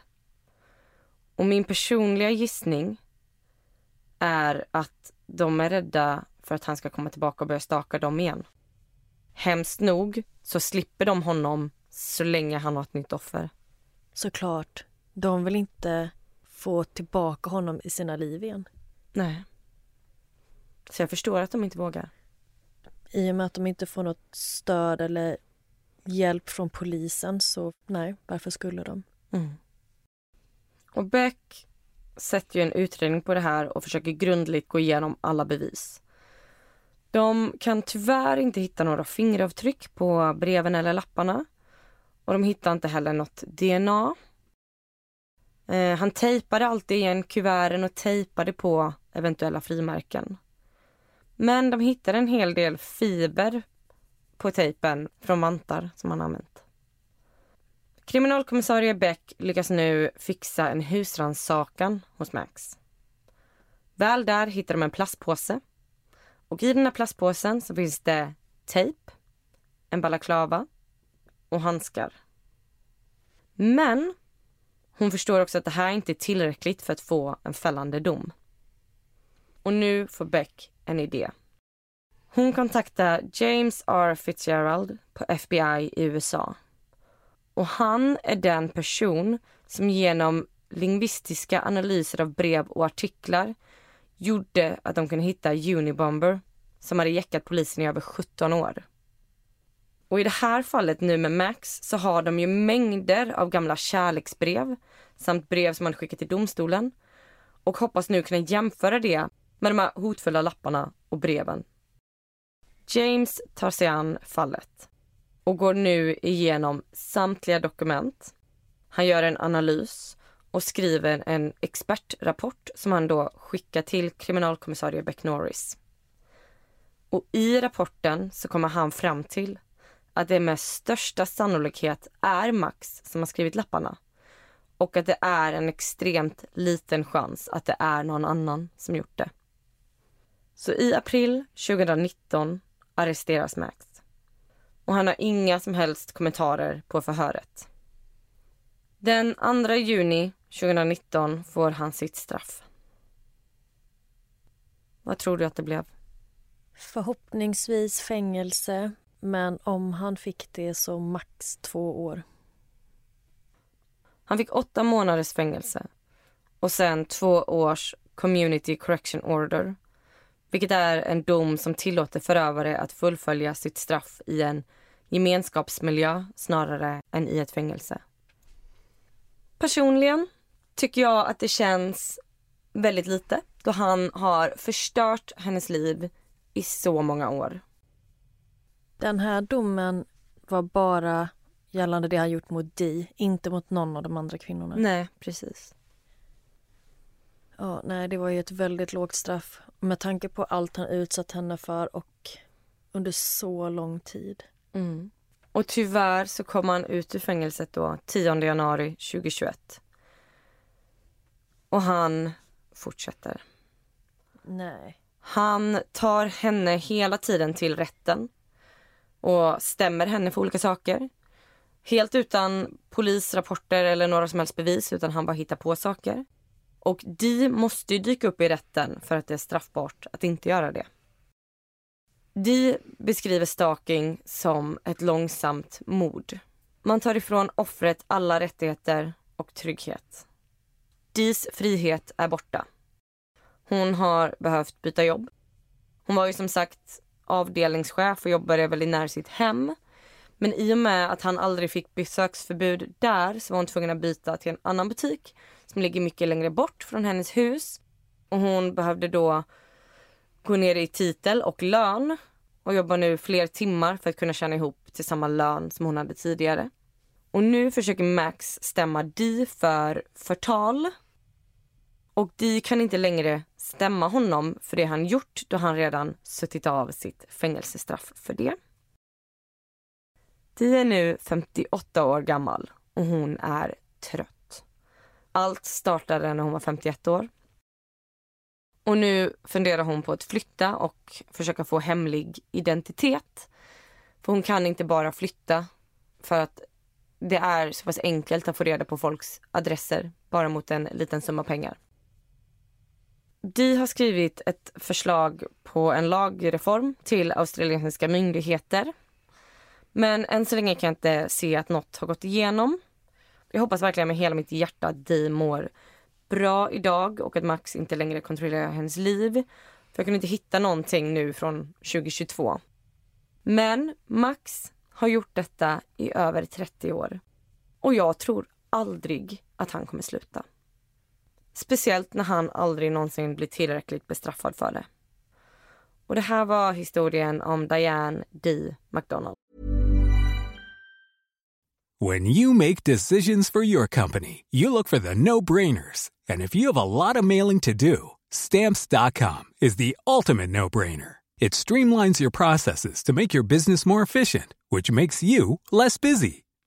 Och min personliga gissning är att de är rädda för att han ska komma tillbaka och börja staka dem igen. Hemskt nog så slipper de honom så länge han har ett nytt offer. Såklart. De vill inte få tillbaka honom i sina liv igen. Nej. Så jag förstår att de inte vågar. I och med att de inte får något stöd eller hjälp från polisen så nej, varför skulle de? Mm. Och Beck sätter ju en utredning på det här och försöker grundligt gå igenom alla bevis. De kan tyvärr inte hitta några fingeravtryck på breven eller lapparna. Och de hittar inte heller något DNA. Eh, han tejpade alltid igen kuverten och tejpade på eventuella frimärken. Men de hittade en hel del fiber på tejpen från vantar som han använt. Kriminalkommissarie Beck lyckas nu fixa en husrannsakan hos Max. Väl där hittar de en plastpåse. Och i den här plastpåsen så finns det tejp, en balaklava och handskar. Men hon förstår också att det här inte är tillräckligt för att få en fällande dom. Och nu får Beck en idé. Hon kontaktar James R. Fitzgerald på FBI i USA. Och han är den person som genom lingvistiska analyser av brev och artiklar gjorde att de kunde hitta Unibomber som hade jäckat polisen i över 17 år. Och i det här fallet nu med Max så har de ju mängder av gamla kärleksbrev samt brev som han skickat till domstolen och hoppas nu kunna jämföra det med de här hotfulla lapparna och breven. James tar sig an fallet och går nu igenom samtliga dokument. Han gör en analys och skriver en expertrapport som han då skickar till kriminalkommissarie Beck Norris. Och i rapporten så kommer han fram till att det med största sannolikhet är Max som har skrivit lapparna och att det är en extremt liten chans att det är någon annan som gjort det. Så i april 2019 arresteras Max och han har inga som helst kommentarer på förhöret. Den 2 juni 2019 får han sitt straff. Vad tror du att det blev? Förhoppningsvis fängelse, men om han fick det så max två år. Han fick åtta månaders fängelse och sen två års community correction order vilket är en dom som tillåter förövare att fullfölja sitt straff i en gemenskapsmiljö snarare än i ett fängelse. Personligen tycker jag att det känns väldigt lite då han har förstört hennes liv i så många år. Den här domen var bara gällande det han gjort mot Di, inte mot någon av de andra kvinnorna. Nej, precis. Ja, nej, det var ju ett väldigt lågt straff med tanke på allt han utsatt henne för och under så lång tid. Och tyvärr så kom han ut ur fängelset då 10 januari 2021. Och han fortsätter. Nej. Han tar henne hela tiden till rätten och stämmer henne för olika saker. Helt utan polisrapporter eller några som helst bevis utan han bara hittar på saker. Och de måste ju dyka upp i rätten för att det är straffbart att inte göra det. De beskriver stalking som ett långsamt mord. Man tar ifrån offret alla rättigheter och trygghet. Dis frihet är borta. Hon har behövt byta jobb. Hon var ju som sagt avdelningschef och jobbade väldigt nära sitt hem. Men i och med att han aldrig fick besöksförbud där så var hon tvungen att byta till en annan butik som ligger mycket längre bort från hennes hus. Och hon behövde då gå ner i titel och lön och jobbar nu fler timmar för att kunna tjäna ihop till samma lön som hon hade tidigare. Och nu försöker Max stämma Dee för förtal. Och de kan inte längre stämma honom för det han gjort då han redan suttit av sitt fängelsestraff för det. Di är nu 58 år gammal och hon är trött. Allt startade när hon var 51 år. Och nu funderar hon på att flytta och försöka få hemlig identitet. För hon kan inte bara flytta för att det är så pass enkelt att få reda på folks adresser bara mot en liten summa pengar. De har skrivit ett förslag på en lagreform till australiensiska myndigheter. Men än så länge kan jag inte se att något har gått igenom. Jag hoppas verkligen med hela mitt hjärta att Di mår bra idag och att Max inte längre kontrollerar hennes liv. För jag kunde inte hitta någonting nu från 2022. Men Max har gjort detta i över 30 år. Och jag tror aldrig att han kommer sluta. Speciellt när han aldrig någonsin blir tillräckligt bestraffad för det. Och det här var historien om Diane D. McDonald. When you make decisions for your company, you look for the no-brainers. And if you have a lot of mailing to do, stamps.com is the ultimate no-brainer. It streamlines your processes to make your business more efficient, which makes you less busy.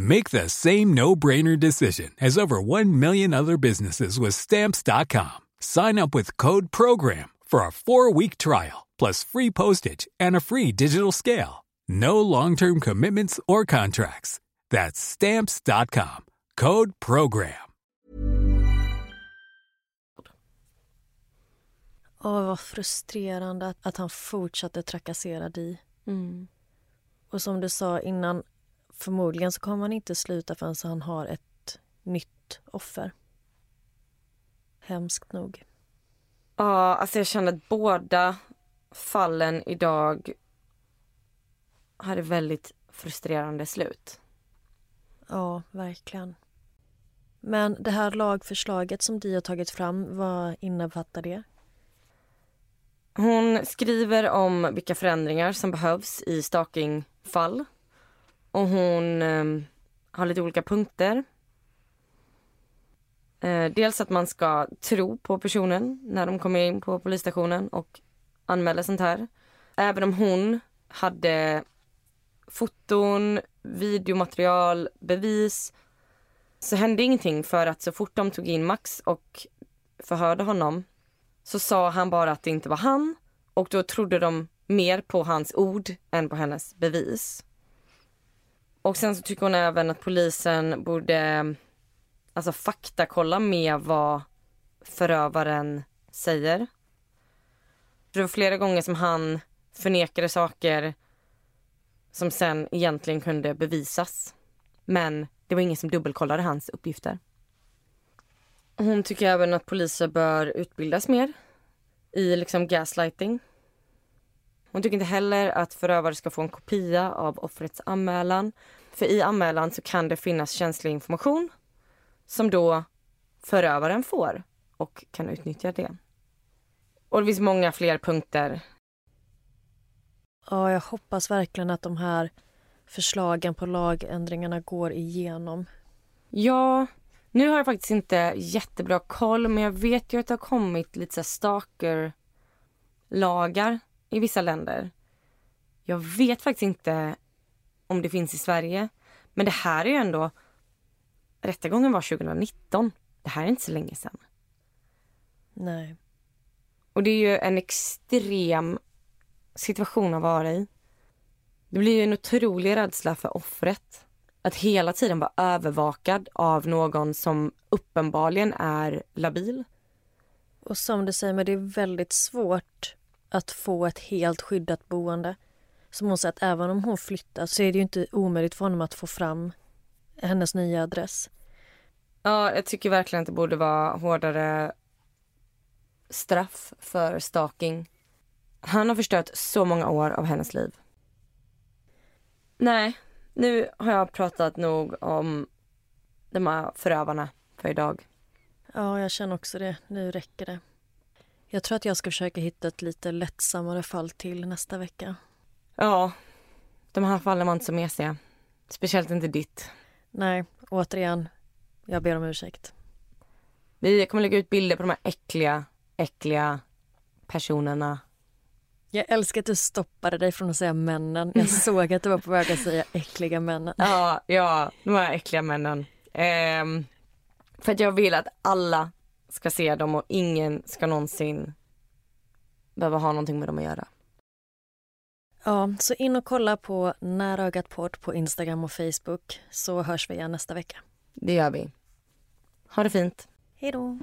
Make the same no-brainer decision as over 1 million other businesses with stamps.com. Sign up with code program for a 4-week trial plus free postage and a free digital scale. No long-term commitments or contracts. That's stamps.com. Code program. Åh, vad frustrerande att, att han fortsatte trakassera Di. Mm. Och som du sa innan, förmodligen så kommer han inte sluta förrän han har ett nytt offer. Hemskt nog. Ja, alltså jag känner att båda fallen idag hade väldigt frustrerande slut. Ja, verkligen. Men det här lagförslaget som Di har tagit fram, vad innefattar det? Hon skriver om vilka förändringar som behövs i stalkingfall. Och hon eh, har lite olika punkter. Eh, dels att man ska tro på personen när de kommer in på polisstationen och anmäler sånt här. Även om hon hade foton, videomaterial, bevis så hände ingenting för att så fort de tog in Max och förhörde honom så sa han bara att det inte var han och då trodde de mer på hans ord än på hennes bevis. Och sen så tycker hon även att polisen borde alltså faktakolla med vad förövaren säger. Det var flera gånger som han förnekade saker som sen egentligen kunde bevisas. Men det var ingen som dubbelkollade hans uppgifter. Hon tycker även att poliser bör utbildas mer i liksom gaslighting. Hon tycker inte heller att förövare ska få en kopia av offrets anmälan. För i anmälan så kan det finnas känslig information som då förövaren får och kan utnyttja det. Och det finns många fler punkter. Ja, jag hoppas verkligen att de här förslagen på lagändringarna går igenom. Ja, nu har jag faktiskt inte jättebra koll men jag vet ju att det har kommit lite stalker-lagar i vissa länder. Jag vet faktiskt inte om det finns i Sverige. Men det här är ju ändå... Rättegången var 2019. Det här är inte så länge sedan. Nej. Och det är ju en extrem situation att vara i. Det blir ju en otrolig rädsla för offret. Att hela tiden vara övervakad av någon som uppenbarligen är labil. Och som du säger, men det är väldigt svårt att få ett helt skyddat boende. Som hon att även om hon flyttar så är det ju inte omöjligt för honom att få fram hennes nya adress. Ja, jag tycker verkligen att det borde vara hårdare straff för stalking. Han har förstört så många år av hennes liv. Nej, nu har jag pratat nog om de här förövarna för idag. Ja, jag känner också det. Nu räcker det. Jag tror att jag ska försöka hitta ett lite lättsammare fall till nästa vecka. Ja, de här fallen var inte så mesiga. Speciellt inte ditt. Nej, återigen, jag ber om ursäkt. Vi kommer lägga ut bilder på de här äckliga, äckliga personerna. Jag älskar att du stoppade dig från att säga männen. Jag såg att du var på väg att säga äckliga männen. Ja, ja, de här äckliga männen. Ehm, för att jag vill att alla ska se dem och ingen ska någonsin behöva ha någonting med dem att göra. Ja, så in och kolla på Nära ögat podd på Instagram och Facebook så hörs vi igen nästa vecka. Det gör vi. Ha det fint. Hej då!